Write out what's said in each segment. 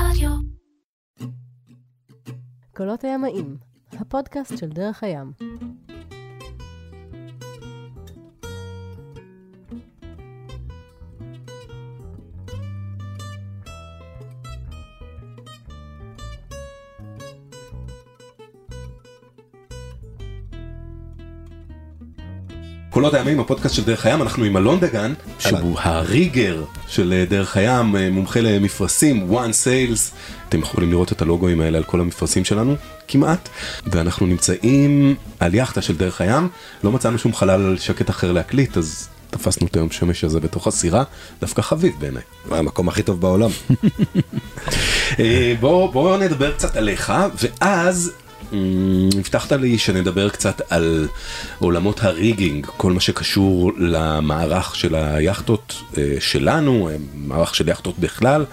רדיו. קולות הימאים, הפודקאסט של דרך הים. קולות הימים, הפודקאסט של דרך הים, אנחנו עם אלון דגן, שהוא הריגר של אה, דרך הים, אה, מומחה למפרשים, one sales, אתם יכולים לראות את הלוגוים האלה על כל המפרשים שלנו, כמעט, ואנחנו נמצאים על יאכטה של דרך הים, לא מצאנו שום חלל שקט אחר להקליט, אז תפסנו את היום שמש הזה בתוך הסירה, דווקא חביב בעיניי. המקום הכי טוב בעולם. אה, בוא, בוא נדבר קצת עליך, ואז הבטחת לי שנדבר קצת על עולמות הריגינג, כל מה שקשור למערך של היאכטות אה, שלנו, אה, מערך של יאכטות בכלל,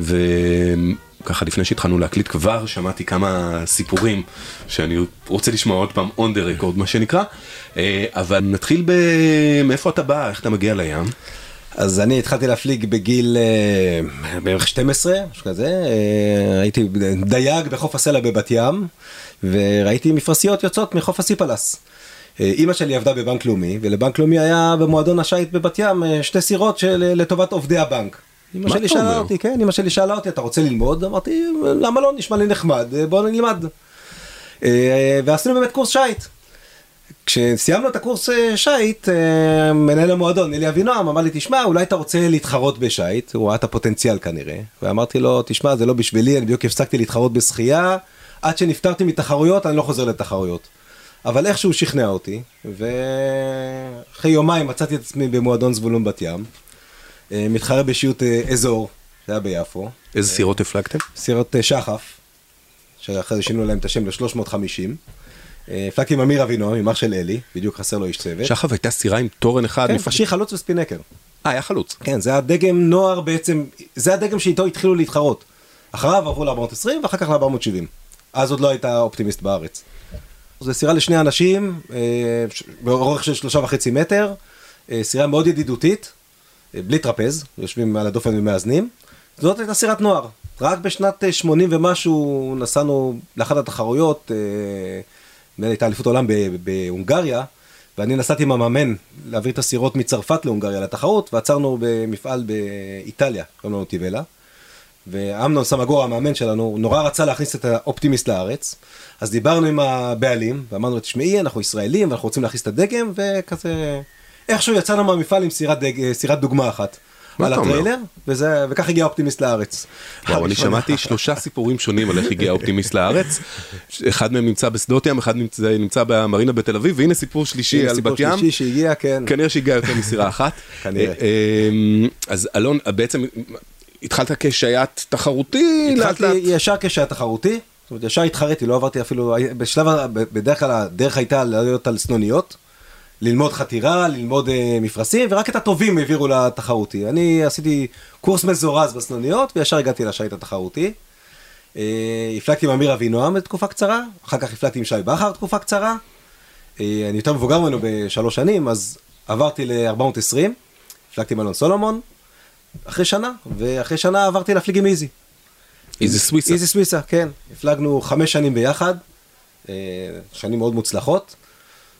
וככה לפני שהתחלנו להקליט כבר שמעתי כמה סיפורים שאני רוצה לשמוע עוד פעם on the record מה שנקרא, אה, אבל נתחיל ב... מאיפה אתה בא, איך אתה מגיע לים? אז אני התחלתי להפליג בגיל בערך 12, משהו כזה, הייתי דייג בחוף הסלע בבת ים, וראיתי מפרשיות יוצאות מחוף הסיפלס. אה, אימא שלי עבדה בבנק לאומי, ולבנק לאומי היה במועדון השיט בבת ים אה, שתי סירות של, לטובת עובדי הבנק. אמא מה שלי שאלה אומר? אותי, כן, אמא שלי שאלה אותי, אתה רוצה ללמוד? אמרתי, למה לא, נשמע לי נחמד, אה, בוא נלמד. אה, ועשינו באמת קורס שיט. כשסיימנו את הקורס אה, אה, מנהל המועדון, אלי אבינועם, אמר לי, תשמע, אולי אתה רוצה להתחרות בשיט, הוא ראה את הפוטנציאל כנראה, ואמרתי לו, תשמע, זה לא בשבילי, אני בדיוק הפסקתי להתחרות בשחייה, עד שנפטרתי מתחרויות, אני לא חוזר לתחרויות. אבל איכשהו שכנע אותי, ואחרי יומיים מצאתי את עצמי במועדון זבולון בת ים, אה, מתחרה בשיעוט אה, אזור, זה היה ביפו, איזה סירות הפלגתם? סירות אה, שחף, שאחרי זה שינו להם את השם ל-350. הפלגתי עם אמיר אבינועם, עם אח של אלי, בדיוק חסר לו איש צוות. שחף הייתה סירה עם תורן אחד, כן, מפ- פשי חלוץ וספינקר. אה, היה חלוץ. כן, זה הדגם נוער בעצם, זה הדגם שאיתו התחילו להתחרות. אחריו עברו ל-420 ואחר כך ל-470. אז עוד לא הייתה אופטימיסט בארץ. זו סירה לשני אנשים, אה, באורך של שלושה וחצי מטר, אה, סירה מאוד ידידותית, אה, בלי טרפז, יושבים על הדופן ומאזנים. זאת הייתה סירת נוער. רק בשנת אה, 80 ומשהו נסענו לאחת התחרויות, נדמה לי הייתה אליפות עולם ב- בהונגריה, ואני נסעתי עם המאמן להעביר את הסירות מצרפת להונגריה לתחרות, ועצרנו במפעל באיטליה, קוראים לנו טיבלה. ואמנון סמגור המאמן שלנו נורא רצה להכניס את האופטימיסט לארץ אז דיברנו עם הבעלים ואמרנו תשמעי אנחנו ישראלים ואנחנו רוצים להכניס את הדגם וכזה איכשהו יצאנו מהמפעל עם סירת, דג, סירת דוגמה אחת על? הטריילר וזה, וכך הגיע האופטימיסט לארץ. וואו, אני שמעתי שלושה סיפורים שונים על איך הגיע האופטימיסט לארץ. אחד מהם נמצא בשדות ים, אחד נמצא, נמצא במרינה בתל אביב, והנה סיפור שלישי הנה על סיפור בת ים. שלישי שהגיע כן כנראה שהגיע יותר מסירה אחת. כנראה. אה, אה, אז אלון, בעצם התחלת כשייט תחרותי, התחלתי לאט. ישר כשהיה תחרותי, זאת אומרת ישר התחרתי, לא עברתי אפילו, בשלב, בדרך כלל הדרך הייתה להיות על סנוניות, ללמוד חתירה, ללמוד אה, מפרשים, ורק את הטובים העבירו לתחרותי. אני עשיתי קורס מזורז בסנוניות, וישר הגעתי לשיט התחרותי. אה, הפלגתי עם אמיר אבינועם לתקופה קצרה, אחר כך הפלגתי עם שי בכר תקופה קצרה. אה, אני יותר מבוגר ממנו בשלוש שנים, אז עברתי ל-420, הפלגתי עם אלון סולומון, אחרי שנה, ואחרי שנה עברתי להפליג עם איזי. איזה סוויסה. איזי סוויסה, כן. הפלגנו חמש שנים ביחד, אה, שנים מאוד מוצלחות,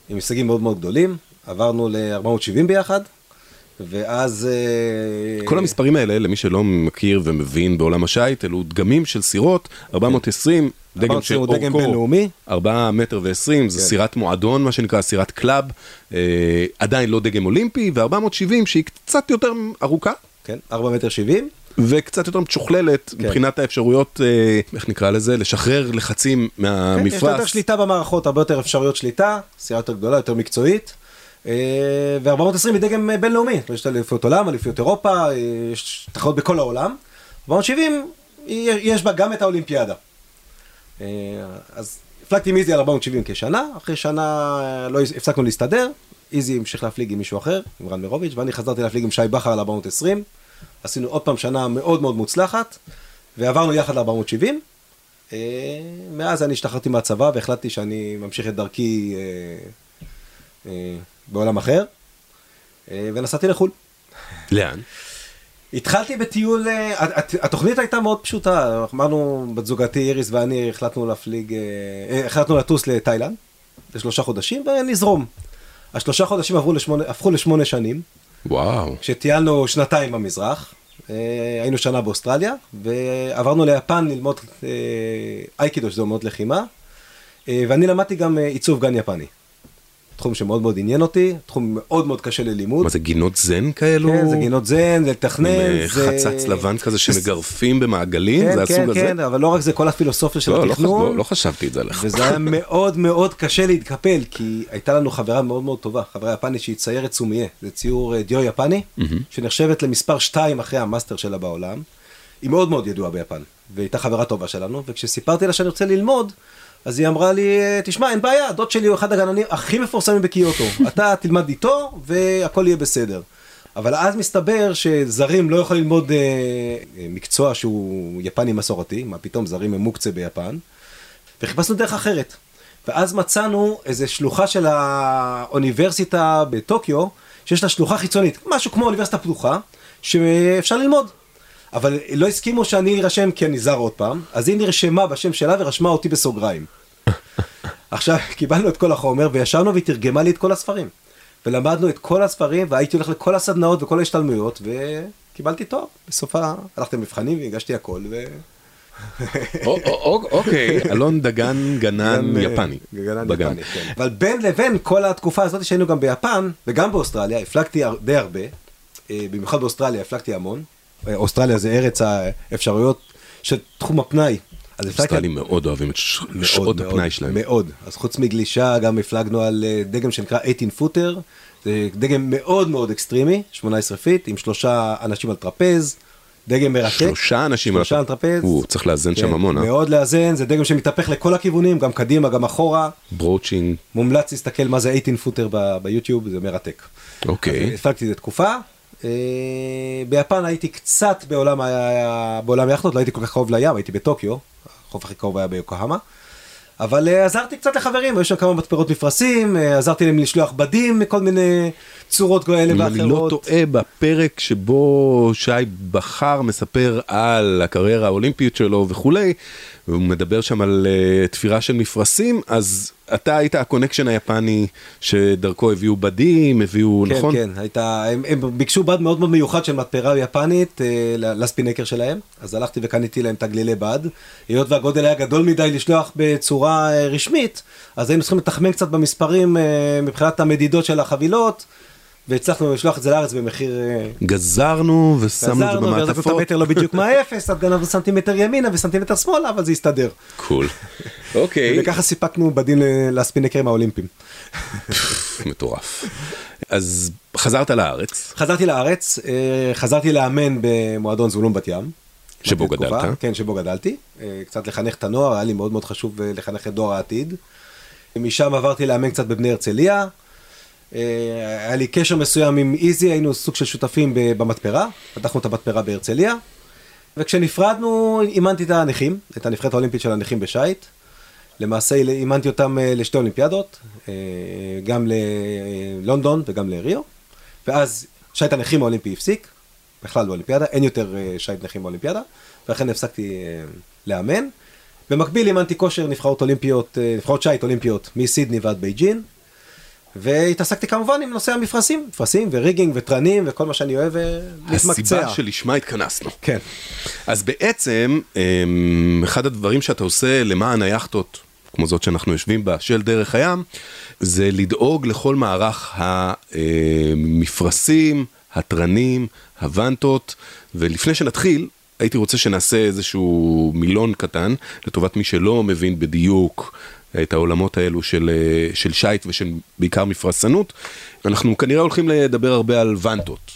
עם הישגים מאוד מאוד גדולים. עברנו ל-470 ביחד, ואז... אה, כל המספרים האלה, למי שלא מכיר ומבין בעולם השייט, אלו דגמים של סירות, 420, דגם 420 של הוא דגם בינלאומי. 4 מטר ו-20, זה כן. סירת מועדון, מה שנקרא סירת club, אה, עדיין לא דגם אולימפי, ו-470 שהיא קצת יותר ארוכה. כן, 4 מטר 70. וקצת יותר משוכללת כן. מבחינת האפשרויות, אה, איך נקרא לזה, לשחרר לחצים כן, יש יותר מהמפרש. שליטה במערכות, הרבה יותר אפשרויות שליטה, סירה יותר גדולה, יותר מקצועית. אה, ו-420 היא דגם אה, בינלאומי, יש אליפויות עולם, אליפויות אירופה, יש תחרות בכל העולם. 470, היא- יש בה גם את האולימפיאדה. אז הפלגתי עם איזי על 470 כשנה, אחרי שנה לא הפסקנו להסתדר, איזי המשיך להפליג עם מישהו אחר, עם רן מירוביץ', ואני חזרתי להפליג עם שי בכר על 420. עשינו עוד פעם שנה מאוד מאוד מוצלחת, ועברנו יחד ל-470. אה, מאז אני השתחררתי מהצבא והחלטתי שאני ממשיך את דרכי אה, אה, בעולם אחר, ונסעתי לחו"ל. לאן? התחלתי בטיול, הת- התוכנית הייתה מאוד פשוטה, אמרנו בת זוגתי איריס ואני החלטנו להפליג, החלטנו לטוס לתאילנד לשלושה חודשים ונזרום. השלושה חודשים עברו לשמונה, הפכו לשמונה שנים, וואו. כשטיילנו שנתיים במזרח, אה, היינו שנה באוסטרליה, ועברנו ליפן ללמוד אה, אייקידו, שזה אומנות לחימה, אה, ואני למדתי גם עיצוב גן יפני. תחום שמאוד מאוד עניין אותי, תחום מאוד מאוד קשה ללימוד. מה זה גינות זן כאלו? כן, זה גינות זן, זה לתכנן, אה, זה... חצץ לבן כזה שמגרפים במעגלים? כן, זה הסוג כן, הזה? כן, אבל לא רק זה, כל הפילוסופיה של לא, לא, התכנון. לא, לא חשבתי את זה עליך. וזה היה מאוד מאוד קשה להתקפל, כי הייתה לנו חברה מאוד מאוד טובה, חברה יפנית שהיא ציירת סומיה, זה ציור אה, דיו יפני, שנחשבת למספר 2 אחרי המאסטר שלה בעולם. היא מאוד מאוד ידועה ביפן, והייתה חברה טובה שלנו, וכשסיפרתי לה שאני רוצה ללמוד, אז היא אמרה לי, תשמע, אין בעיה, דוד שלי הוא אחד הגננים הכי מפורסמים בקיוטו, אתה תלמד איתו והכל יהיה בסדר. אבל אז מסתבר שזרים לא יכולים ללמוד אה, אה, מקצוע שהוא יפני מסורתי, מה פתאום זרים הם מוקצה ביפן, וחיפשנו דרך אחרת. ואז מצאנו איזו שלוחה של האוניברסיטה בטוקיו, שיש לה שלוחה חיצונית, משהו כמו אוניברסיטה פתוחה, שאפשר ללמוד. אבל לא הסכימו שאני ארשם כי אני זר עוד פעם, אז היא נרשמה בשם שלה ורשמה אותי בסוגריים. עכשיו, קיבלנו את כל החומר וישבנו והיא תרגמה לי את כל הספרים. ולמדנו את כל הספרים והייתי הולך לכל הסדנאות וכל ההשתלמויות וקיבלתי תואר. בסוף. הלכתי למבחנים והגשתי הכל ו... או- או- או- אוקיי, אלון דגן גנן יפני. גנן. יפני, כן. אבל בין לבין כל התקופה הזאת שהיינו גם ביפן וגם באוסטרליה, הפלגתי די הרבה, אה, במיוחד באוסטרליה הפלגתי המון. אוסטרליה זה ארץ האפשרויות של תחום הפנאי. אוסטרלים מאוד אוהבים את שעות הפנאי שלהם. מאוד. אז חוץ מגלישה גם הפלגנו על אה, דגם שנקרא 18 footer. זה דגם מאוד מאוד אקסטרימי, 18 feet, עם שלושה אנשים על טרפז. דגם מרתק. שלושה אנשים שלושה על טרפז. הוא צריך לאזן שם כן, המון, אה? מאוד לאזן, זה דגם שמתהפך לכל הכיוונים, גם קדימה, גם אחורה. broaching, מומלץ להסתכל מה זה 18 footer ביוטיוב, זה מרתק. אוקיי. אז הפלגתי את זה תקופה. אה, ביפן הייתי קצת בעולם, בעולם היאכטות, לא הייתי כל כך קרוב לים, הייתי בטוקיו, החוף הכי קרוב היה ביוקוהמה. אבל אה, עזרתי קצת לחברים, היו שם כמה מתפרות מפרשים, אה, עזרתי להם לשלוח בדים מכל מיני צורות כאלה אם ואחרות. אני לא טועה, בפרק שבו שי בכר מספר על הקריירה האולימפית שלו וכולי, והוא מדבר שם על אה, תפירה של מפרשים, אז אתה היית ה connection היפני שדרכו הביאו בדים, הביאו, כן, נכון? כן, הייתה, הם, הם ביקשו בד מאוד מאוד מיוחד של מתפרה יפנית אה, לספינקר שלהם, אז הלכתי וקניתי להם תגלילי בד. היות והגודל היה גדול מדי לשלוח בצורה אה, רשמית, אז היינו צריכים לתחמן קצת במספרים אה, מבחינת המדידות של החבילות, והצלחנו לשלוח את זה לארץ במחיר... אה, גזרנו ושמנו את זה במעטפות. המטר לא בדיוק מהאפס, אז גנבנו סנטימטר ימינה וסנטימטר שמאלה, אבל זה הסתדר. קול. אוקיי. וככה סיפקנו בדים ל- לספינקרים האולימפיים. מטורף. אז חזרת לארץ, חזרתי לארץ, אה, חזרתי לאמן במועדון זבולון בת ים. שבו גדלת. כן, שבו גדלתי. אה, קצת לחנך את הנוער, היה לי מאוד מאוד חשוב לחנך את דור העתיד. משם עברתי לאמן קצת בבני הרצליה. אה, היה לי קשר מסוים עם איזי, היינו סוג של שותפים במתפרה, פתחנו את המתפרה בהרצליה. וכשנפרדנו, אימנתי את הנכים, את הנבחרת האולימפית של הנכים בשייט. למעשה אימנתי אותם אה, לשתי אולימפיאדות, אה, גם ללונדון וגם לריו. ואז שייט הנכים האולימפי הפסיק, בכלל באולימפיאדה, אין יותר שייט נכים באולימפיאדה, ולכן הפסקתי לאמן. במקביל אימנתי כושר נבחרות אולימפיות, נבחרות שייט אולימפיות מסידני ועד בייג'ין, והתעסקתי כמובן עם נושא המפרשים, מפרשים ו rigging וטרנים וכל מה שאני אוהב אה, להתמקצע. הסיבה שלשמה התכנסנו. כן. אז בעצם, אמ, אחד הדברים שאתה עושה למען היאכטות, כמו זאת שאנחנו יושבים בה, של דרך הים, זה לדאוג לכל מערך המפרשים, התרנים, הוונטות, ולפני שנתחיל, הייתי רוצה שנעשה איזשהו מילון קטן, לטובת מי שלא מבין בדיוק את העולמות האלו של, אה, של שייט ושל בעיקר מפרסנות. אנחנו כנראה הולכים לדבר הרבה על וונטות.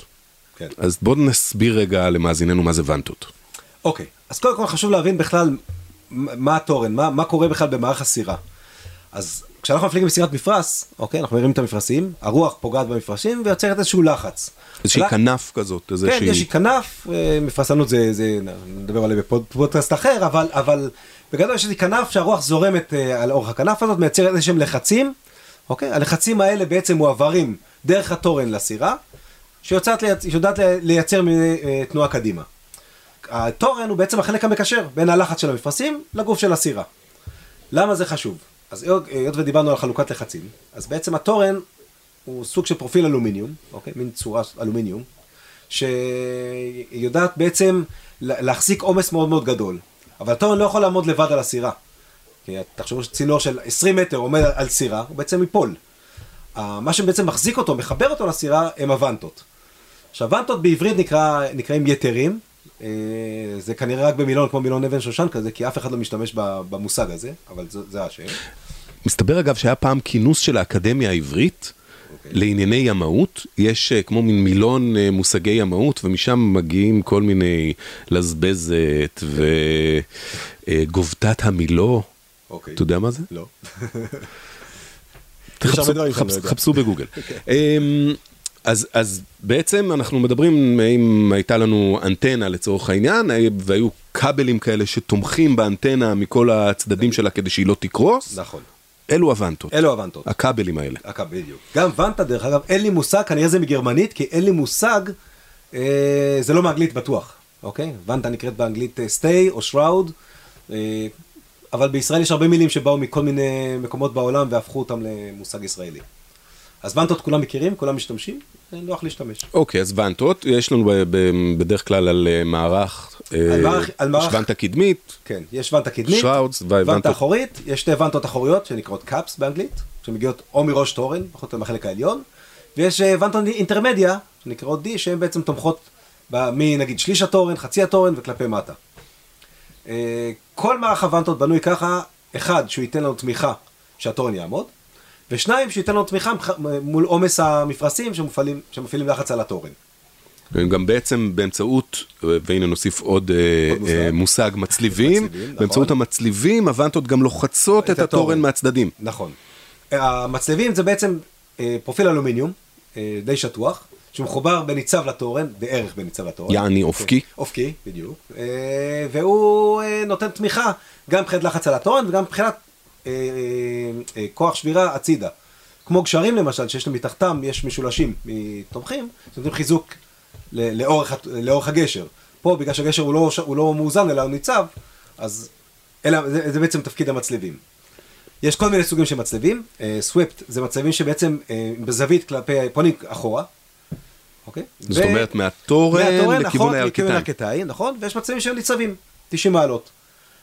כן. אז בואו נסביר רגע למאזיננו מה זה וונטות. אוקיי, אז קודם כל חשוב להבין בכלל מה התורן, מה, מה קורה בכלל במערך הסירה. אז כשאנחנו מפליגים בסירת מפרש, אוקיי, אנחנו מרימים את המפרשים, הרוח פוגעת במפרשים ויוצרת איזשהו לחץ. איזושהי לח- כנף כזאת, כן, איזושהי... יש לי כנף, אה, מפרסנות זה, זה, נדבר עליה בפודקאסט אחר, אבל, אבל בגדול יש לי כנף שהרוח זורמת אה, על אורך הכנף הזאת, מייצרת איזשהם לחצים, אוקיי? הלחצים האלה בעצם מועברים דרך התורן לסירה, שיודעת. שיודעת לייצר אה, תנועה קדימה. התורן הוא בעצם החלק המקשר בין הלחץ של המפרשים לגוף של הסירה. למה זה חשוב? אז היות ודיברנו על חלוקת לחצים, אז בעצם התורן הוא סוג של פרופיל אלומיניום, אוקיי? מין צורה אלומיניום, שיודעת בעצם להחזיק עומס מאוד מאוד גדול. אבל התורן לא יכול לעמוד לבד על הסירה. כי תחשבו שצינור של 20 מטר עומד על סירה, הוא בעצם ייפול. מה שבעצם מחזיק אותו, מחבר אותו לסירה, הם הוונטות. עכשיו, וונטות בעברית נקרא, נקראים יתרים. אה, זה כנראה רק במילון כמו מילון אבן שושן כזה, כי אף אחד לא משתמש במושג הזה, אבל זה, זה השם. מסתבר אגב שהיה פעם כינוס של האקדמיה העברית. לענייני ימאות, יש אה, כמו מין מילון אה, מושגי ימאות, ומשם מגיעים כל מיני לזבזת וגובתת המילו. אוקיי. אתה יודע מה זה? לא. תחפשו בגוגל. אוקיי. אמ, אז, אז בעצם אנחנו מדברים אם הייתה לנו אנטנה לצורך העניין והיו כבלים כאלה שתומכים באנטנה מכל הצדדים שלה כדי שהיא לא תקרוס. נכון. אלו הוונטות. אלו הוונטות. הכבלים האלה. הכבל, בדיוק. גם וונטה דרך אגב אין לי מושג כנראה זה מגרמנית כי אין לי מושג אה, זה לא מאנגלית בטוח. אוקיי? וונטה נקראת באנגלית סטיי או שראוד. אה, אבל בישראל יש הרבה מילים שבאו מכל מיני מקומות בעולם והפכו אותם למושג ישראלי. אז וונטות כולם מכירים, כולם משתמשים, נוח להשתמש. אוקיי, אז וונטות, יש לנו בדרך כלל על אה, מערך, אה, יש וונטה קדמית, כן, יש וונטה קדמית, שראודס, וונטה אחורית, יש שתי וונטות אחוריות שנקראות קאפס באנגלית, שמגיעות או מראש תורן, פחות או יותר מהחלק העליון, ויש אה, וונטות אינטרמדיה, שנקראות D, שהן בעצם תומכות מנגיד שליש התורן, חצי התורן וכלפי מטה. כל מערך הוונטות בנוי ככה, אחד, שהוא ייתן לנו תמיכה שהתורן יעמוד, ושניים, שייתן לנו תמיכה מול עומס המפרשים שמפעילים, שמפעילים לחץ על התורן. גם בעצם באמצעות, והנה נוסיף עוד, אה, עוד מושג, אה, מושג מצליבים, מצליבים נכון. באמצעות נכון. המצליבים הוונטות גם לוחצות את, את התורן התורן מהצדדים. נכון. המצליבים זה בעצם אה, פרופיל אלומיניום, די שטוח, שמחובר בניצב לתורן, בערך בניצב לתורן. יעני אופקי. כן, אופקי, בדיוק. והוא נותן תמיכה גם מבחינת לחץ על התורן וגם מבחינת אה, אה, אה, כוח שבירה הצידה. כמו גשרים למשל, שיש מתחתם, יש משולשים מתומכים, שנותנים חיזוק לאורך, לאורך הגשר. פה, בגלל שהגשר הוא לא, הוא לא מאוזן אלא הוא ניצב, אז אלה, זה, זה בעצם תפקיד המצלבים. יש כל מיני סוגים של מצלבים, סוויפט זה מצלבים שבעצם בזווית כלפי, פונים אחורה, אוקיי? זאת ו... אומרת מהתורן, מהתורן לכיוון נכון, הירכתיים, נכון, ויש מצלבים שהם ניצבים, 90 מעלות.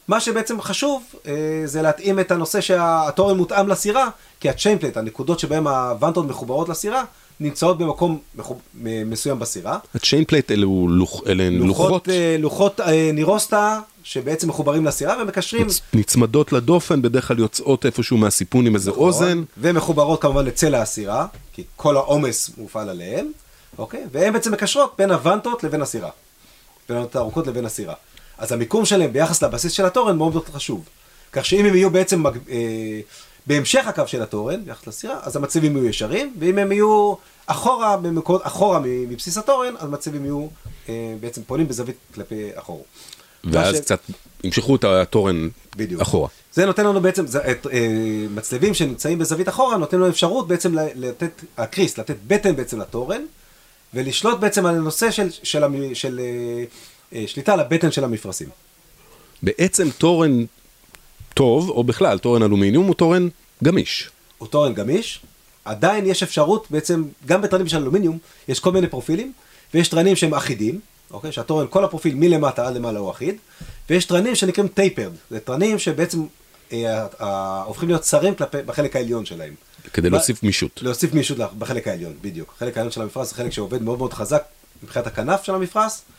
מה שבעצם חשוב אה, זה להתאים את הנושא שהתורן מותאם לסירה, כי הצ'יינפלט, הנקודות שבהן הוונטות מחוברות לסירה, נמצאות במקום מחוב... מסוים בסירה. הצ'יינפלט אלה, לוח... אלה לוחות? לוחות, אה, לוחות אה, נירוסטה שבעצם מחוברים לסירה ומקשרים. נצ... נצמדות לדופן, בדרך כלל יוצאות איפשהו מהסיפון עם איזה נכון, אוזן. ומחוברות כמובן לצלע הסירה, כי כל העומס מופעל עליהן, אוקיי? והן בעצם מקשרות בין הוונטות לבין הסירה. בין הארוכות לבין הסירה. אז המיקום שלהם ביחס לבסיס של התורן מאוד מאוד חשוב. כך שאם הם יהיו בעצם מג... אה, בהמשך הקו של התורן, ביחס לסירה, אז המצבים יהיו ישרים, ואם הם יהיו אחורה, במקור, אחורה מבסיס התורן, אז המצבים יהיו אה, בעצם פועלים בזווית כלפי אחור. ואז ש... קצת ימשכו את התורן בדיוק. אחורה. זה נותן לנו בעצם, זה, את, אה, מצלבים שנמצאים בזווית אחורה, נותן לנו אפשרות בעצם לתת, הקריס, לתת בטן בעצם לתורן, ולשלוט בעצם על הנושא של, של, של, של אה, אה, שליטה על הבטן של המפרשים. בעצם תורן טוב, או בכלל תורן אלומיניום, הוא תורן גמיש. הוא תורן גמיש, עדיין יש אפשרות, בעצם, גם בתרנים של אלומיניום, יש כל מיני פרופילים, ויש תרנים שהם אחידים, אוקיי? שהתורן, כל הפרופיל מלמטה עד למעלה הוא אחיד, ויש תרנים שנקראים טייפרד, זה תרנים שבעצם אה, אה, הופכים להיות צרים כלפי, בחלק העליון שלהם. כדי להוסיף גמישות. להוסיף גמישות בחלק העליון, בדיוק. החלק העליון של המפרש זה חלק שעובד מאוד מאוד חזק מבחינת הכנף של המפרש, אה,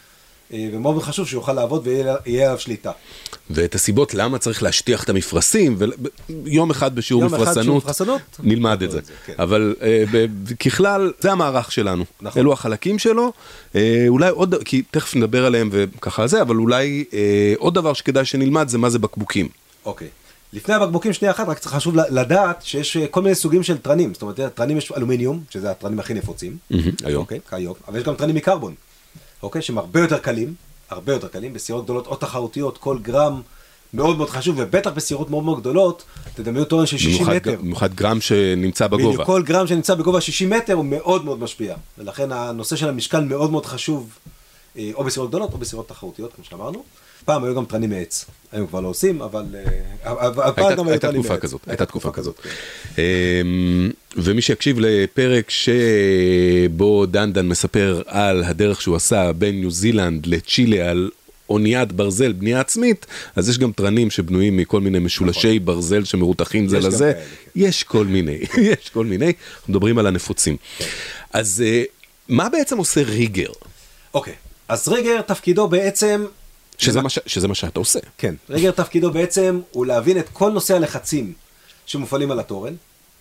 ומאוד חשוב שהוא יוכל לעבוד ויהיה עליו שליטה. ואת הסיבות למה צריך להשטיח את המפרשים, ויום אחד בשיעור יום מפרסנות, אחד מפרסנות נלמד את זה. זה כן. אבל uh, ככלל, זה המערך שלנו. נכון. אלו החלקים שלו. uh, אולי עוד, כי תכף נדבר עליהם וככה זה, אבל אולי עוד דבר שכדאי שנלמד זה מה זה בקבוקים. אוקיי. לפני הבקבוקים שנייה אחת, רק חשוב לדעת שיש כל מיני סוגים של תרנים. זאת אומרת, תרנים יש אלומיניום, שזה התרנים הכי נפוצים. היום. אוקיי, כיום. אבל יש גם תרנים מקרבון. אוקיי? שהם הרבה יותר קלים, הרבה יותר קלים, בסירות גדולות או תחרותיות, כל גרם מאוד מאוד חשוב, ובטח בסירות מאוד מאוד גדולות, תדמיינו תורן של 60 במיוחד, מטר. במיוחד גרם שנמצא בגובה. בדיוק, כל גרם שנמצא בגובה 60 מטר הוא מאוד מאוד משפיע. ולכן הנושא של המשקל מאוד מאוד חשוב, אה, או בסירות גדולות או בסירות תחרותיות, כמו שאמרנו. פעם היו גם תרנים מעץ. היום כבר לא עושים, אבל... הייתה, תקופה. כזאת, הייתה תקופה כזאת. ומי שיקשיב לפרק שבו דנדן מספר על הדרך שהוא עשה בין ניו זילנד לצ'ילה על אוניית ברזל בנייה עצמית, אז יש גם תרנים שבנויים מכל מיני משולשי ברזל שמרותחים זה נכון. לזה. כאלה, כן. יש כל מיני, יש כל מיני, אנחנו מדברים על הנפוצים. אז אה, מה בעצם עושה ריגר? אוקיי, אז ריגר תפקידו בעצם... שזה מה ש- שזה מה שאתה עושה. כן, ריגר תפקידו בעצם הוא להבין את כל נושא הלחצים שמופעלים על התורן,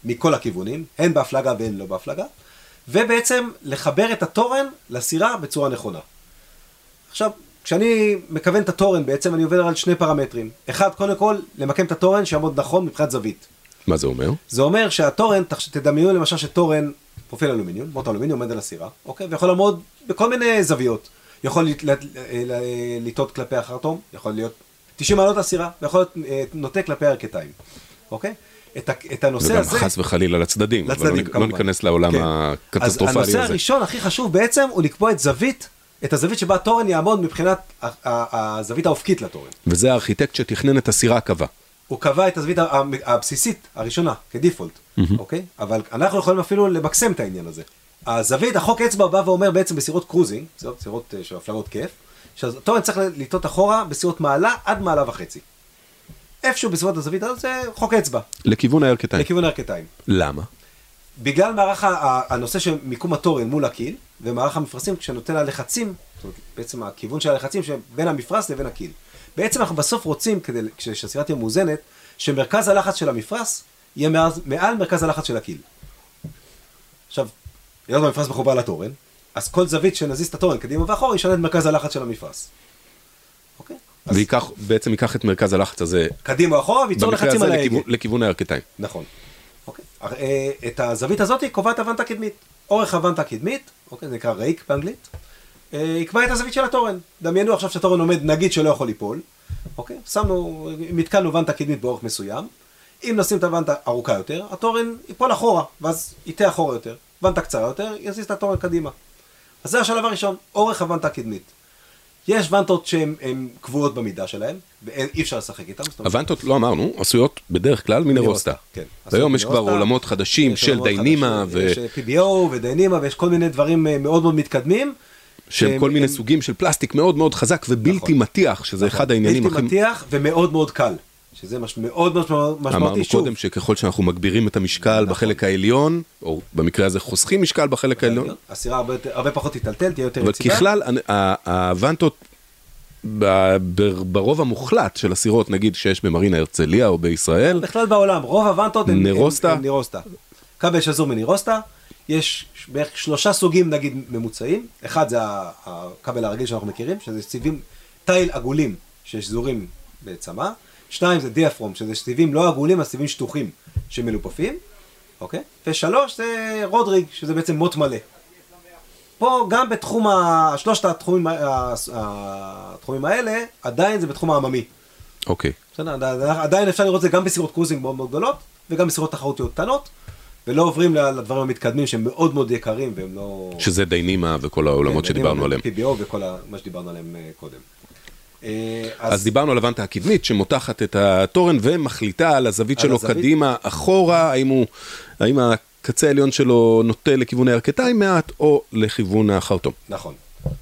מכל הכיוונים, הן בהפלגה והן לא בהפלגה, ובעצם לחבר את התורן לסירה בצורה נכונה. עכשיו, כשאני מכוון את התורן בעצם אני עובד על שני פרמטרים. אחד, קודם כל, למקם את התורן שיעמוד נכון מבחינת זווית. מה זה אומר? זה אומר שהתורן, תדמיינו למשל שתורן, פרופיל אלומיניום, מוט אלומיניום עומד על הסירה, אוקיי? ויכול לעמוד בכל מיני זוויות. יכול לטעות כלפי החרטום, יכול להיות 90 מעלות לסירה, ויכול להיות אה, נוטה כלפי הירכתיים, אוקיי? את, את הנושא וגם הזה... חס וחלילה לצדדים, אבל לא לצדדים, לא כמובן. ניכנס לעולם כן. הקטסטרופלי אז הזה. הנושא הראשון הכי חשוב בעצם הוא לקבוע את זווית, את הזווית שבה התורן יעמוד מבחינת הזווית האופקית לתורן. וזה הארכיטקט שתכנן את הסירה קבע. הוא קבע את הזווית הבסיסית הראשונה כדיפולט, אוקיי? אבל אנחנו יכולים אפילו למקסם את העניין הזה. הזווית, החוק אצבע בא ואומר בעצם בסירות קרוזינג, סירות, סירות אה, של הפלגות כיף, שהתורן צריך לטעות אחורה בסירות מעלה עד מעלה וחצי. איפשהו בסביבות הזווית הזאת זה חוק אצבע, לכיוון הירכתיים. לכיוון הירכתיים. למה? בגלל מערך ה- הנושא של מיקום התורן מול הקיל, ומערך המפרשים כשנותן הלחצים, בעצם הכיוון של הלחצים שבין המפרש לבין הקיל. בעצם אנחנו בסוף רוצים, כדי כדי שהסירה תהיה מאוזנת, שמרכז הלחץ של המפרש יהיה מעל, מעל מרכז הלחץ של הקיל. עכשיו, היות והמפרש מחובר לתורן, אז כל זווית שנזיז את התורן קדימה ואחורה ישנה את מרכז הלחץ של המפרש. אוקיי? אז וייקח, בעצם ייקח את מרכז הלחץ הזה, קדימה ואחורה וייצור לחצים על ההגה. לכיוון, לכיוון הירכתיים. נכון. אוקיי. אה, את הזווית הזאת קובעת הוונטה קדמית. אורך הוונטה קדמית, אוקיי, זה נקרא רייק באנגלית, אה, יקבע את הזווית של התורן. דמיינו עכשיו שהתורן עומד, נגיד שלא יכול ליפול, אוקיי? שמנו, מתקלנו וונטה קדמית באורך מסוים. אם נשים את הוונטה ארוכה יותר, התורן ייפול אחורה, ואז ייטה אחורה יותר. וונטה קצרה יותר, יזיז את התורן קדימה. אז זה השלב הראשון, אורך הוונטה הקדמית. יש וונטות שהן הן קבועות במידה שלהן, ואי אפשר לשחק איתן. הוונטות, לא אמרנו, עשויות בדרך כלל מנרוסטה. כן. והיום יש כבר עולמות חדשים של דיינימה חדשים, יש אה, PBO ודיינימה ויש כל מיני דברים אה, מאוד מאוד מתקדמים. שהם- כל מיני סוגים של פלסטיק מאוד מאוד חזק ובלתי נכון. מתיח, שזה אחד העניינים בלתי הכי... מטיח ומאוד מאוד קל. שזה מש... מאוד משמעותי. אמרנו שוב, קודם שככל שאנחנו מגבירים את המשקל נכון. בחלק העליון, או במקרה הזה חוסכים משקל בחלק העליון, הסירה הרבה, הרבה פחות תיטלטל, תהיה יותר אבל יציבה. ככלל ה- ה- הוונטות ברוב המוחלט של הסירות נגיד שיש במרינה הרצליה או בישראל, בכלל בעולם, רוב הוונטות הם נירוסטה? הם, הם נירוסטה. כבל שזור מנירוסטה, יש בערך שלושה סוגים נגיד ממוצעים, אחד זה הכבל הרגיל שאנחנו מכירים, שזה סיבים תיל עגולים ששזורים בצמא, שניים זה דיאפרום, שזה סיבים לא עגולים, אז סיבים שטוחים שמלופפים, אוקיי? ושלוש זה רודריג, שזה בעצם מוט מלא. פה גם בתחום, ה... שלושת התחומים, התחומים האלה, עדיין זה בתחום העממי. אוקיי. בסדר, עדיין- אפשר לראות את זה גם בסירות קרוזינג מאוד מאוד גדולות, וגם בסירות תחרותיות קטנות, ולא עוברים לדברים המתקדמים שהם מאוד מאוד יקרים, והם לא... שזה דיינימה וכל העולמות כן, שדיברנו עליהם. PBO וכל מה שדיברנו עליהם אה, קודם. אה, אז דיברנו על הוונטה הקדמית שמותחת את התורן ומחליטה על הזווית על שלו הזווית. קדימה, אחורה, האם הוא, האם הקצה העליון שלו נוטה לכיוון הירכתיים מעט או לכיוון החרטום. נכון.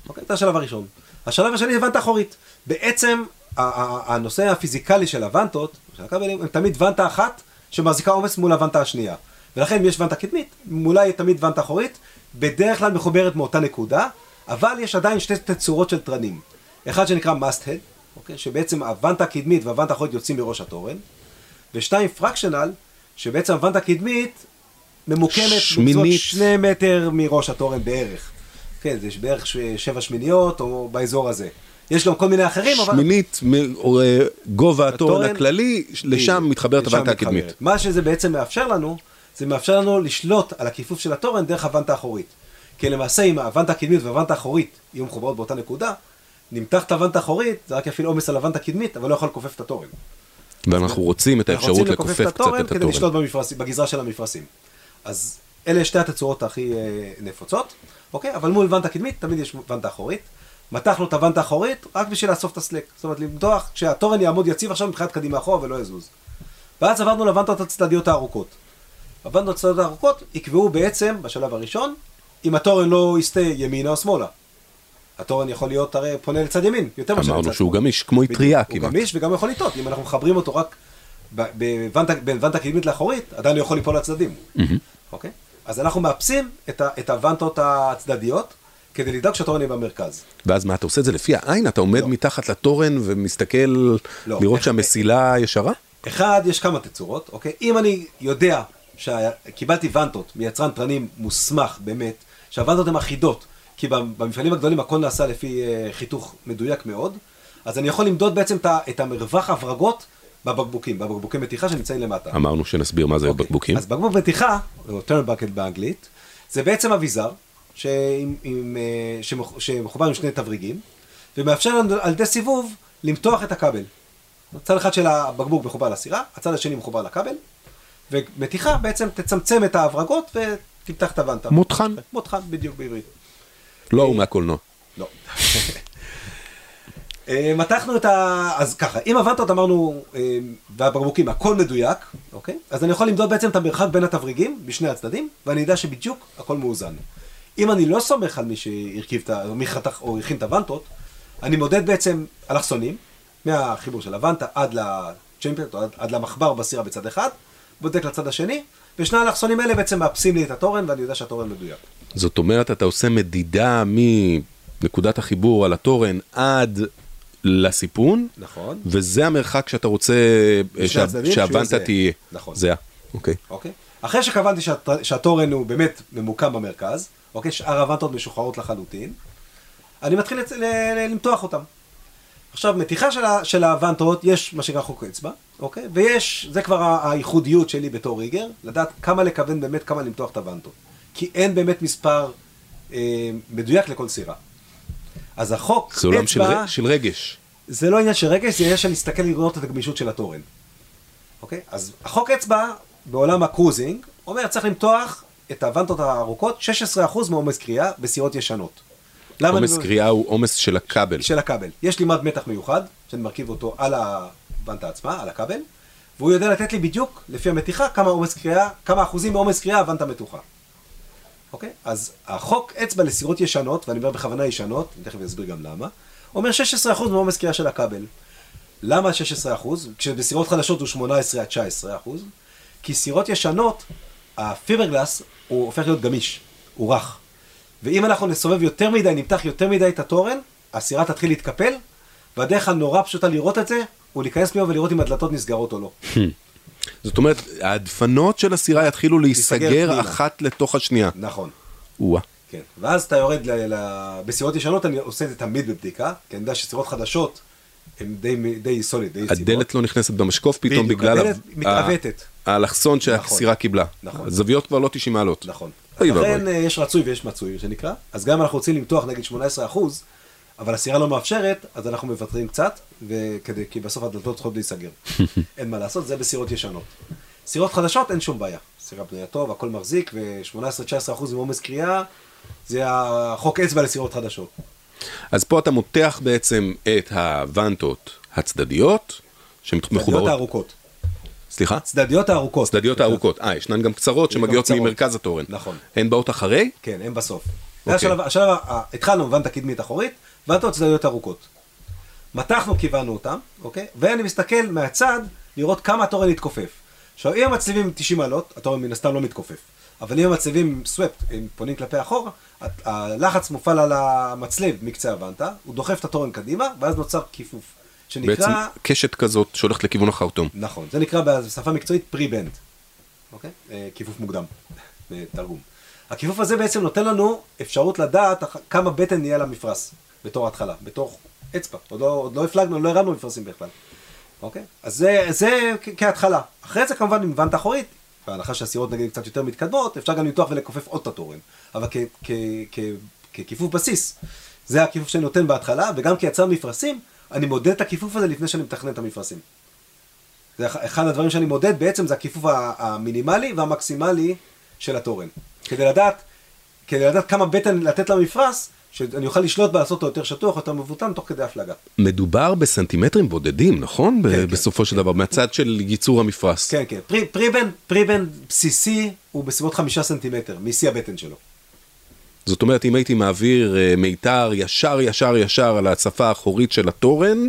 אוקיי, זה השלב הראשון. השלב השני זה ונטה אחורית. בעצם הנושא הפיזיקלי של הוונטות, של הכבלים, הם תמיד ונטה אחת שמחזיקה עומס מול הוונטה השנייה. ולכן אם יש ונטה קדמית, מולה היא תמיד ונטה אחורית, בדרך כלל מחוברת מאותה נקודה, אבל יש עדיין שתי תצורות של תרנים. אחד שנקרא must head, אוקיי, שבעצם הוונטה הקדמית והוונטה האחורית יוצאים מראש התורן, ושתיים פרקשנל, שבעצם הוונטה הקדמית ממוקמת שמינית. שני מטר מראש התורן בערך. כן, זה בערך ש- שבע שמיניות או באזור הזה. יש גם כל מיני אחרים, אבל... שמינית מ- או, אה, גובה התורן הכללי, לשם מתחברת הוונטה. הקדמית. מה שזה בעצם מאפשר לנו, זה מאפשר לנו לשלוט על הכיפוף של התורן דרך הוונטה האחורית. כי למעשה אם הוונטה הקדמית והוונטה האחורית יהיו מחוברות באותה נקודה, נמתח את הוונטה האחורית, זה רק יפעיל עומס על הוונטה הקדמית, אבל לא יכול לכופף את התורן. ואנחנו רוצים את אנחנו האפשרות רוצים לכופף לכופף את קצת התורן את כדי התורן. לשלוט במפרשים, בגזרה של המפרשים. אז אלה שתי התצורות הכי אה, נפוצות, אוקיי? אבל מול וונטה קדמית תמיד יש וונטה אחורית. מתחנו את הוונטה האחורית רק בשביל לאסוף את הסלק. זאת אומרת, למתוח, כשהתורן יעמוד יציב עכשיו מבחינת קדימה אחורה ולא יזוז. ואז עברנו לוונטות הצדדיות הארוכות. הוונטות הצדדיות הארוכות יקבעו בעצם, בשלב הראשון, אם התורן לא יסטה ימינה או שמאלה. התורן יכול להיות הרי פונה לצד ימין, יותר מאשר לצד אמרנו שהוא. גמיש, כמו אטריה הוא כמעט. גמיש וגם יכול לטעות, אם אנחנו מחברים אותו רק בין וונטה קדמית לאחורית, עדיין הוא יכול ליפול לצדדים. אוקיי? אז אנחנו מאפסים את הוונטות הצדדיות, כדי לדאוג שהתורן יהיה במרכז. ואז מה, אתה עושה את זה לפי העין? אתה עומד לא. מתחת לתורן ומסתכל לא. לראות איך- שהמסילה ישרה? אחד, יש כמה תצורות, אוקיי? אם אני יודע שקיבלתי וונטות מיצרן תרנים מוסמך באמת, שהוונטות הן אחידות, כי במפעלים הגדולים הכל נעשה לפי אה, חיתוך מדויק מאוד, אז אני יכול למדוד בעצם את המרווח הברגות בבקבוקים, בבקבוקי מתיחה שנמצאים למטה. אמרנו שנסביר מה זה אוקיי. בקבוקים. אז בקבוק מתיחה, או turn bucket באנגלית, זה בעצם אביזר שעם, עם, אה, שמח- שמחובר עם שני תבריגים, ומאפשר לנו על ידי סיבוב למתוח את הכבל. הצד אחד של הבקבוק מחובר לסירה, הצד השני מחובר לכבל, ומתיחה בעצם תצמצם את ההברגות ותמתח את הוונטה. מותחן. מותחן, בדיוק בעברית. לא הוא מהקולנוע. לא. אה, מתחנו את ה... אז ככה, אם הוונטות אמרנו, אה, והבקבוקים, הכל מדויק, אוקיי? אז אני יכול למדוד בעצם את המרחק בין התבריגים בשני הצדדים, ואני אדע שבדיוק הכל מאוזן. אם אני לא סומך על מי שהרכיב את ה... או מי חתך או הכין את הוונטות, אני מודד בעצם אלכסונים, מהחיבור של הוונטה עד לצ'מפיונט, עד, עד למחבר בסירה בצד אחד, בודק לצד השני, ושני האלכסונים האלה בעצם מאפסים לי את התורן, ואני יודע שהתורן מדויק. זאת אומרת, אתה עושה מדידה מנקודת החיבור על התורן עד לסיפון, נכון. וזה המרחק שאתה רוצה שה- שהוונטה. תהיה. נכון. זה, אוקיי. אוקיי? אחרי שקבלתי שהת... שהתורן הוא באמת ממוקם במרכז, אוקיי? שאר הוונטות משוחררות לחלוטין, אני מתחיל לצ... ל... ל... למתוח אותם. עכשיו, מתיחה של, ה... של הוונטות, יש מה שנקרא חוק אצבע, אוקיי? ויש, זה כבר הייחודיות שלי בתור ריגר, לדעת כמה לכוון באמת, כמה למתוח את הוונטות. כי אין באמת מספר אה, מדויק לכל סירה. אז החוק זה עולם של אצבע, ר- של רגש. זה לא עניין של רגש, זה עניין של להסתכל לראות את הגמישות של התורן. אוקיי? אז החוק אצבע בעולם הקרוזינג אומר צריך למתוח את הוונטות הארוכות 16% מעומס קריאה בסירות ישנות. עומס לא- קריאה הוא עומס של הכבל. של הכבל. יש לי מד מתח מיוחד, שאני מרכיב אותו על הוונטה עצמה, על הכבל, והוא יודע לתת לי בדיוק, לפי המתיחה, כמה עומס קריאה, כמה אחוזים מעומס קריאה הוונטה מתוחה. אוקיי? אז החוק אצבע לסירות ישנות, ואני אומר בכוונה ישנות, אני תכף אסביר גם למה, אומר 16% מעומס קריאה של הכבל. למה 16%? כשבסירות חדשות הוא 18 עד 19%, כי סירות ישנות, הפיברגלס הוא הופך להיות גמיש, הוא רך. ואם אנחנו נסובב יותר מדי, נמתח יותר מדי את התורן, הסירה תתחיל להתקפל, והדרך הנורא פשוטה לראות את זה, הוא להיכנס פנימה ולראות אם הדלתות נסגרות או לא. זאת אומרת, הדפנות של הסירה יתחילו להיסגר. אחת לתוך השנייה. נכון. או-אה. כן. ואז אתה יורד ל... ל... בסירות ישנות, אני עושה את זה תמיד בבדיקה, כי אני יודע שסירות חדשות הן די, די סוליד, די יציבות. הדלת לא נכנסת במשקוף פתאום בדיוק, בגלל הדלת ה- מתעוותת. האלכסון נכון. שהסירה קיבלה. נכון. הזוויות כבר לא 90 מעלות. נכון. לכן. אה, יש רצוי ויש מצוי, שנקרא. אז גם אם אנחנו רוצים למתוח נגיד 18%, אבל הסירה לא מאפשרת, אז אנחנו מוותרים קצת, וכדי, כי בסוף הדלתות צריכות להיסגר. אין מה לעשות, זה בסירות ישנות. סירות חדשות אין שום בעיה. סירה בנויה טוב, הכל מחזיק, ו-18-19% עם עומס קריאה, זה החוק אצבע לסירות חדשות. אז פה אתה מותח בעצם את הוונטות הצדדיות, צדדיות שמחוברות... הארוכות. סליחה? צדדיות הארוכות. צדדיות הארוכות. אה, ישנן גם קצרות שמגיעות. ממרכז התורן. נכון. הן באות אחרי? כן, הם בסוף. אוקיי. השלב, השלב, ה- התחלנו ונטה קדמית אחורית, ונטות צדדיות ארוכות. מתחנו, כיוונו אותם, אוקיי? ואני מסתכל מהצד לראות כמה התורן התכופף. עכשיו, אם המצליבים 90 מעלות, התורן מן הסתם לא מתכופף. אבל אם המצליבים swept, הם פונים כלפי אחורה, הלחץ מופעל על המצלב מקצה הוונטה, הוא דוחף את התורן קדימה, ואז נוצר כיפוף. שנקרא... בעצם קשת כזאת שהולכת לכיוון החרטום. נכון, זה נקרא בשפה מקצועית pre-bend, אוקיי? אה, כיפוף מוקדם, בתרגום. הכיפוף הזה בעצם נותן לנו אפשרות לדעת כמה בטן נהיה למפרש, בתור התחלה, בתור אצבע. עוד לא, עוד לא הפלגנו, לא הרמנו מפרשים בכלל. אוקיי? אז זה, זה כהתחלה. אחרי זה כמובן עם וונטה אחורית, בהנחה שהסירות נגיד קצת יותר מתקדמות, אפשר גם למתוח ולכופף עוד את התורן. אבל ככיפוף בסיס, זה הכיפוף שאני נותן בהתחלה, וגם כיצר מפרשים, אני מודד את הכיפוף הזה לפני שאני מתכנן את המפרשים. זה אח- אחד הדברים שאני מודד בעצם זה הכיפוף המינימלי והמקסימלי של התורן. כדי לדעת, כדי לדעת כמה בטן לתת למפרש, שאני אוכל לשלוט בה, לעשות אותו יותר שטוח, יותר מבוטן, תוך כדי הפלגה. מדובר בסנטימטרים בודדים, נכון? ב- כן. בסופו של דבר, מהצד של ייצור המפרש. כן, כן. פרי, פריבן, פריבן בסיסי הוא בסביבות חמישה סנטימטר, משיא הבטן שלו. זאת אומרת, אם הייתי מעביר אה, מיתר ישר ישר ישר על השפה האחורית של התורן,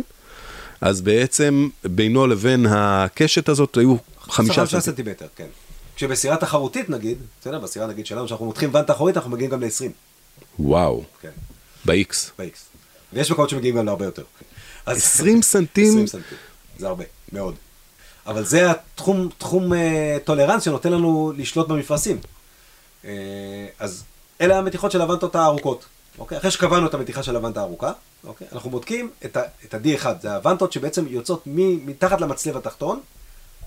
אז בעצם בינו לבין הקשת הזאת היו חמישה סנטימטרים. סנטימטר, כן. כשבסירה תחרותית נגיד, בסדר, בסירה נגיד שלנו, שאנחנו מותחים ואנטה אחורית, אנחנו מגיעים גם ל-20, וואו, כן, ב-X. ב-X. ויש מקומות שמגיעים גם להרבה יותר. אז- 20 סנטים? 20 סנטים, זה הרבה, מאוד. אבל זה התחום, תחום אה, tolerance שנותן לנו לשלוט במפרשים. אה, אז אלה המתיחות של הוונטות הארוכות. אוקיי? אחרי שקבענו את המתיחה של הוונטה הארוכה, אוקיי? אנחנו בודקים את, ה, את ה-D1, זה הוונטות שבעצם יוצאות מ, מתחת למצלב התחתון,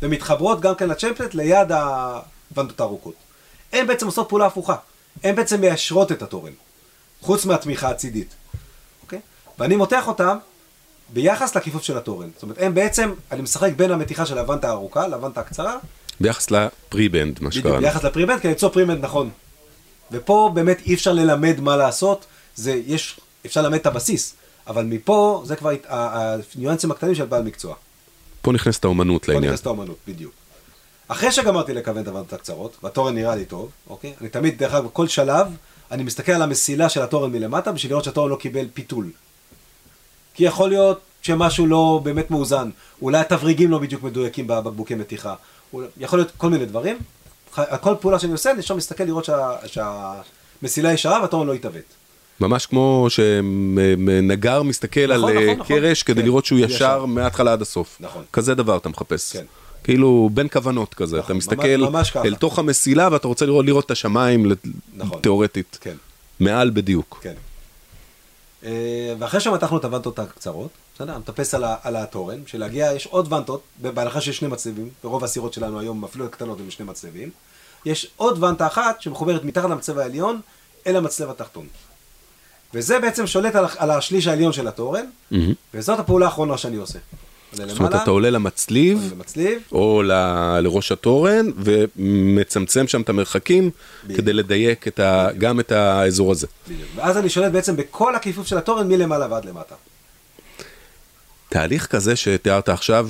ומתחברות גם כן ל chainplate ליד הוונטות הארוכות. הן בעצם עושות פעולה הפוכה. הן בעצם מיישרות את התורן, חוץ מהתמיכה הצידית. אוקיי? ואני מותח אותם ביחס לכיפוף של התורן. זאת אומרת, הם בעצם, אני משחק בין המתיחה של הוונטה הארוכה לוונטה הקצרה, ביחס ל pre-bend, מה שקראנו. ביחס ל pre-bend, כדי ליצור pre-bend נכון. ופה באמת אי אפשר ללמד מה לעשות, זה, יש, אפשר ללמד את הבסיס, אבל מפה זה כבר הניואנסים הקטנים של בעל מקצוע. פה נכנסת האומנות פה לעניין. נכנסת האומנות, בדיוק. אחרי שגמרתי לכוון את הוונטות הקצרות, והתורן נראה לי טוב, אוקיי? אני תמיד, דרך אגב, בכל שלב, אני מסתכל על המסילה של התורן מלמטה, בשביל לראות שהתורן לא קיבל פיתול. כי יכול להיות שמשהו לא באמת מאוזן, אולי התבריגים לא בדיוק מדויקים בבקבוקי מתיחה, אולי- יכול להיות כל מיני דברים. כל פעולה שאני עושה, אני עכשיו מסתכל לראות שה- שהמסילה ישרה והתורן לא יתעוות. ממש כמו שנגר מסתכל על נכון, אה, נכון, נכון. קרש כדי כן, לראות שהוא ישר. ישר מההתחלה עד הסוף. נכון. כזה דבר אתה מחפש. כן. כאילו בין כוונות כזה, אתה נכון, מסתכל ממש- ממש. אל תוך המסילה ואתה רוצה לראות לראות את השמיים נכון. תיאורטית. כן. מעל בדיוק. כן. אה, ואחרי שמתחנו את הוונטות הקצרות, בסדר? מטפס על, על התורן, שלהגיע, יש עוד וונטות, בהנחה שיש שני מצלבים, ברוב הסירות שלנו היום, אפילו הקטנות, הם שני מצלבים. יש עוד וונטה אחת שמחוברת מתחת למצלב העליון אל המצלב התחתון. וזה בעצם שולט על, על השליש העליון של התורן, מהמם. וזאת הפעולה האחרונה שאני עושה. זאת אומרת, אתה עולה למצליב, למצליב, או ל- לראש התורן, ומצמצם שם את המרחקים, בדיוק. כדי לדייק את ה- גם את האזור הזה. בדיוק. ואז אני שולט בעצם בכל הכיפוף של התורן מלמעלה ועד למטה. תהליך כזה שתיארת עכשיו,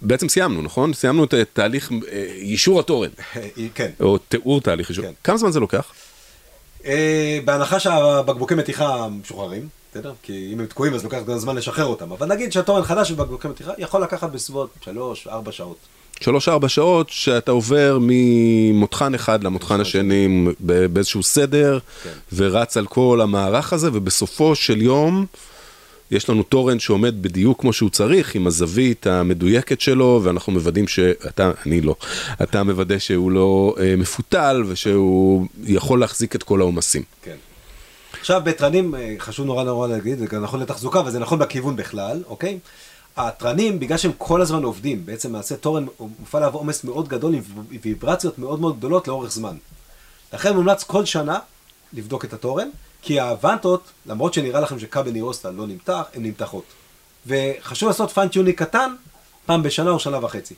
בעצם סיימנו, נכון? סיימנו את תהליך אה, יישור התורן, כן. או תיאור תהליך יישור. כן. כמה זמן זה לוקח? אה, בהנחה שהבקבוקי מתיחה משוחררים, בסדר? כי אם הם תקועים אז לוקח גם זמן לשחרר אותם. אבל נגיד שהתורן חדש בבקבוקי מתיחה יכול לקחת בסביבות 3-4 שעות. שלוש-ארבע שעות שאתה עובר ממותחן אחד למותחן השני באיזשהו סדר, כן. ורץ על כל המערך הזה, ובסופו של יום יש לנו תורן שעומד בדיוק כמו שהוא צריך, עם הזווית המדויקת שלו, ואנחנו מוודאים שאתה, אני לא, אתה מוודא שהוא לא אה, מפותל, ושהוא יכול להחזיק את כל העומסים. כן. עכשיו בתרנים, אה, חשוב נורא נורא להגיד, זה גם נכון לתחזוקה, אבל זה נכון בכיוון בכלל, אוקיי? התרנים, בגלל שהם כל הזמן עובדים, בעצם מעשה תורן מופעל עליו עומס מאוד גדול עם ויברציות מאוד מאוד גדולות לאורך זמן. לכן מומלץ כל שנה לבדוק את התורן, כי הוונטות, למרות שנראה לכם שכבל נירוסטה לא נמתח, הן נמתחות. וחשוב לעשות פיינטיוני קטן, פעם בשנה או שנה וחצי.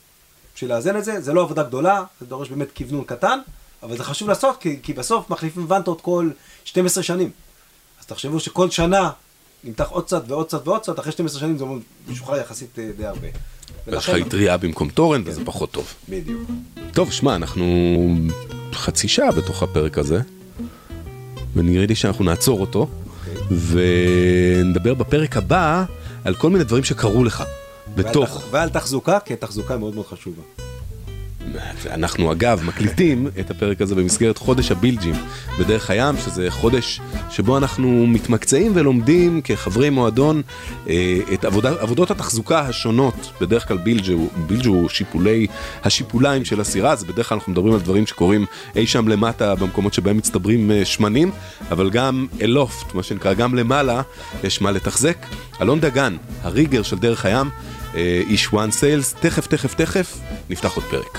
בשביל לאזן את זה, זה לא עבודה גדולה, זה דורש באמת כוונון קטן, אבל זה חשוב לעשות, כי, כי בסוף מחליפים וונטות כל 12 שנים. אז תחשבו שכל שנה נמתח עוד קצת ועוד קצת ועוד קצת, אחרי 12 שנים זה משוחרר יחסית אה, די הרבה. ויש לך אטריה במקום תורן, וזה פחות טוב. בדיוק. טוב, שמע, אנחנו חצי שעה בתוך הפרק הזה, ונראה לי שאנחנו נעצור אותו, ונדבר בפרק הבא על כל מיני דברים שקרו לך בתוך. ועל, תח- ועל תחזוקה, כי התחזוקה מאוד מאוד חשובה. אנחנו אגב מקליטים את הפרק הזה במסגרת חודש הבילג'ים בדרך הים, שזה חודש שבו אנחנו מתמקצעים ולומדים כחברי מועדון אה, את עבודה, עבודות התחזוקה השונות. בדרך כלל בילג' הוא, בילג' שיפולי, השיפוליים של הסירה, אז בדרך כלל אנחנו מדברים על דברים שקורים אי שם למטה במקומות שבהם מצטברים אה, שמנים, אבל גם אלופט, מה שנקרא, גם למעלה יש מה לתחזק. אלון דגן, הריגר של דרך הים, איש וואן סיילס, תכף תכף תכף נפתח עוד פרק.